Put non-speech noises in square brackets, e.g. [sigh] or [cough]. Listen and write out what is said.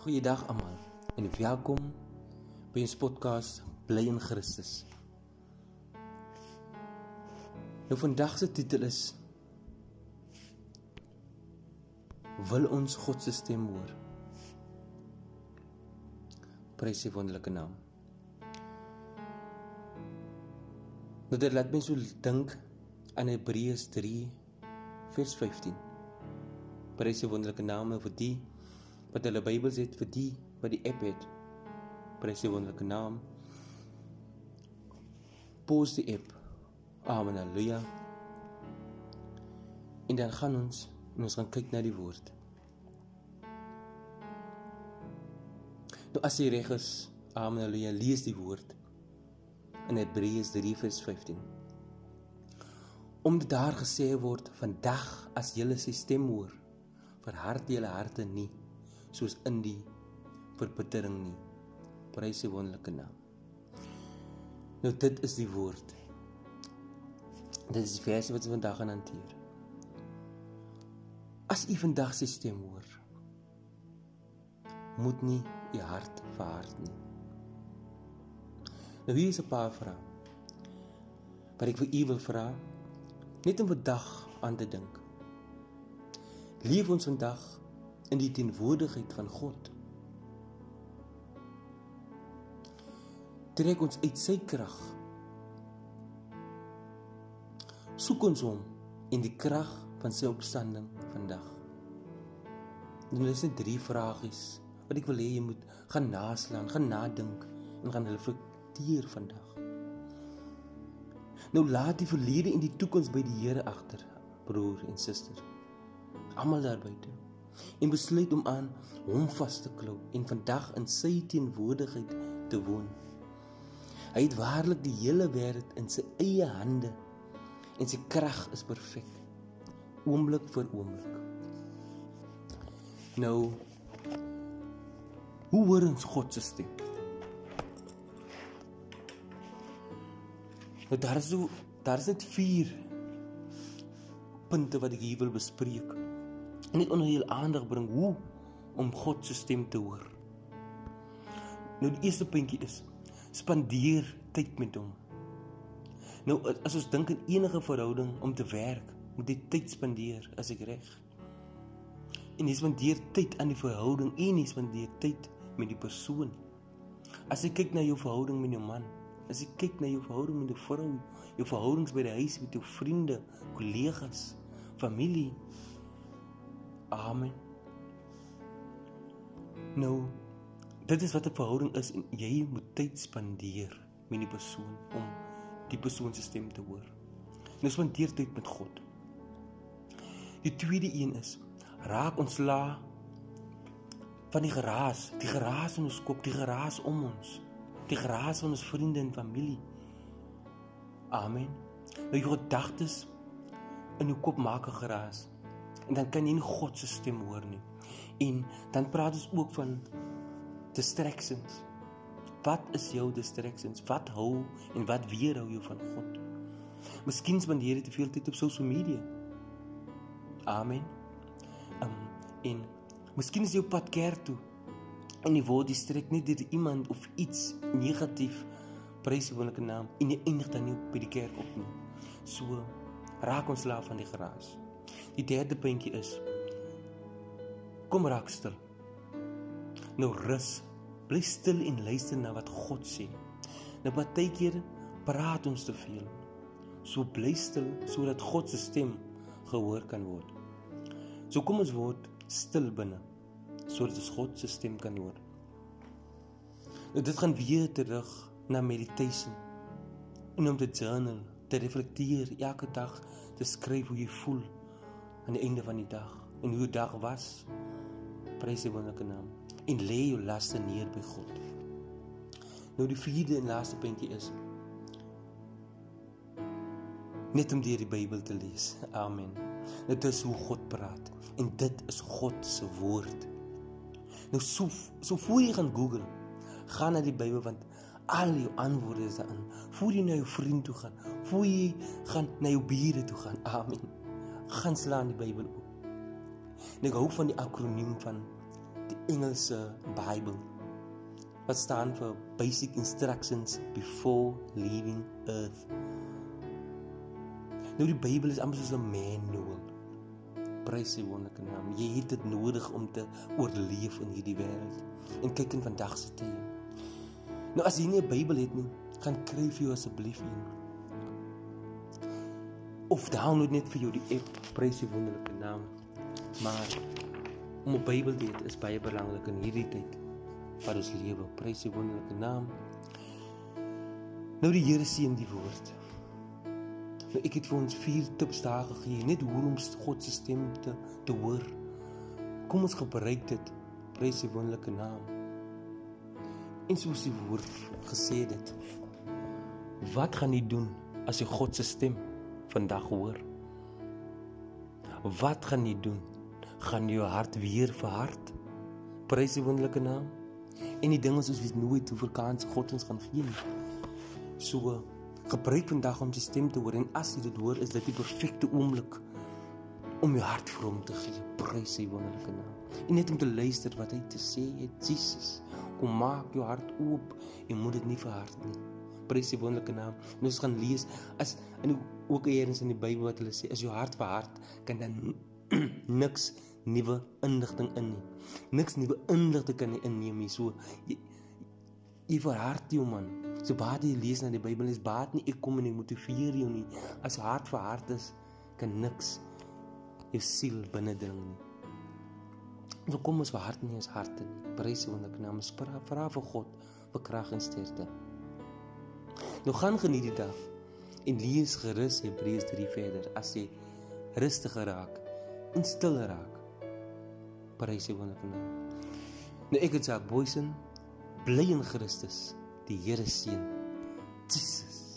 Goeiedag almal en welkom by ons podcast Bly in Christus. Nou vandag se titel is Wil ons God se stem hoor? Prys sy wonderlike naam. Nou dit laat my so dink aan Hebreërs 3 vers 15. Prys sy wonderlike naam vir die wat hulle Bybels het vir die wat die app het. Prys die wonderlike naam. Pos die app. Amen. Halleluja. En dan gaan ons en ons gaan kyk na die woord. Nou as jy reg is, Amen. Halleluja, lees die woord in Hebreërs 3 vers 15. Omdat daar gesê word vandag as julle sy stem hoor, verhard julle harte nie soos in die verbittering nie. Prys sy wonderlike naam. Nou dit is die woord. Dit is die versie wat ons vandag gaan hanteer. As u vandag sy stem hoor, moet nie u hart verhard nie. Nou hier is 'n paar vrae. Wat ek vir u wil vra, net om vandag aan te dink. Leef ons vandag in die teenwoordigheid van God. Trek ons uit sy krag. Soek ons hom in die krag van sy opstanding vandag. Dan is dit drie vragies wat ek wil hê jy moet gaan naslaan, gaan nadink en gaan reflekteer vandag. Nou laat die verlede en die toekoms by die Here agter, broer en suster. Almal daar buite en besluit om aan hom vas te klou en vandag in sy teenwoordigheid te woon. Hy het waarlik die hele wêreld in sy eie hande en sy krag is perfek. Oomblik vir oomblik. Nou Hoe hoor ons God se stem? Nou daar is so daar is net 4 punte wat ek hier wil bespreek net onder jou aandag bring hoe om God se stem te hoor. Nou die eerste puntjie is spandeer tyd met hom. Nou as ons dink in enige verhouding om te werk, moet jy tyd spandeer, as ek reg. En jy spandeer tyd aan die verhouding en jy spandeer tyd met die persoon. As jy kyk na jou verhouding met jou man, as jy kyk na jou verhouding met jou vrou, jou verhoudings by die huis met jou vriende, kollegas, familie, Amen. Nou, dit is wat 'n verhouding is en jy moet tyd spandeer met die persoon om die persoon se stem te hoor. Nou spandeer tyd met God. Die tweede een is raak ontslaa van die geraas, die geraas in ons kop, die geraas om ons, die geraas van ons vriende en familie. Amen. Nou jou gedagtes in jou kop maak 'n geraas en dan kan jy nie God se stem hoor nie. En dan praat ons ook van distractions. Wat is jou distractions? Wat hou en wat weerhou jou van God? Miskien spandeer jy te veel tyd op social media. Amen. Um en miskien is jy op pad kerk toe en jy word distrek nie deur iemand of iets negatief prys wonderlike naam en jy eindig dan nie by die kerk op nie. So raak ons slaaf van die geraas. Die derde puntjie is kom raak stil. Nou rus. Bly stil en luister na wat God sê. Nou baie keer praat ons te veel. So bly stil sodat God se stem gehoor kan word. So kom ons word stil binne sodat ons God se stem kan hoor. Nou dit gaan weer terug na meditation. En om te journal, te reflekteer elke dag, te skryf hoe jy voel aan die einde van die dag en hoe die dag was. Prys die wonderlike naam en lê jou laste neer by God. Nou die vierde en laaste puntjie is net om deur die Bybel te lees. Amen. Dit is hoe God praat en dit is God se woord. Nou so so voor jy gaan Google, gaan na die Bybel want al jou antwoorde is daarin. Voor jy na jou vriend toe gaan, voor jy gaan na jou bure toe gaan. Amen gaan slaan die Bybel oop. En ek hou van die akroniem van die Engelse Bybel wat staan vir basic instructions before leaving earth. Nou die Bybel is amper soos 'n manual. Prys sy wonderlike naam. Jy het dit nodig om te oorleef in hierdie wêreld. En kyk in vandag se tye. Nou as jy nie 'n Bybel het nie, gaan kry vir jou asseblief een. Of download net vir jou die app. Prys sy wonderlike naam. Maar om 'n Bybel te hê is baie belangrik in hierdie tyd wat ons lewe. Prys sy wonderlike naam. Nou die Here seën die woord. Nou ek het vir ons vier tips daar gegee, net hoe om God se stem te te hoor. Kom ons gebruik dit. Prys sy wonderlike naam. En soos die woord gesê het, wat gaan jy doen as jy God se stem vandag hoor? Wat gaan jy doen? Gaan jou hart weer verhard? Prys die wonderlike naam. En die ding is ons weet nooit hoeveel kans God ons gaan gee nie. So gebruik vandag om sy stem te hoor en as jy dit hoor, is dit die perfekte oomblik om jou hart vir hom te gee. Prys sy wonderlike naam. En net om te luister wat hy te sê het, Jesus. Kom maak jou hart oop en moet dit nie verhard nie. Prys sy wonderlike naam. En ons gaan lees as in ook eers in die Bybel wat hulle sê, as jou hart verhard, kan dan [clears throat] niks nuwe inligting in nie. Niks nuwe inligting kan jy inneem nie. So jy, jy verhard jou man. So baie jy lees na die Bybel is baat nie ek kom en ek motiveer jou nie. As jou hart verhard is, kan niks jou siel binnendring nie. So kom ons verhard nie ons harte nie. Prys hom en naam vra vir God vir krag en sterkte. Nou gaan geniet die dag en lees gerus Hebreërs 3 verder as jy rustiger raak en stiller raak. Prys hom en naam. Nou ek het sê boysen bly in Christus. Die Here seën. Jesus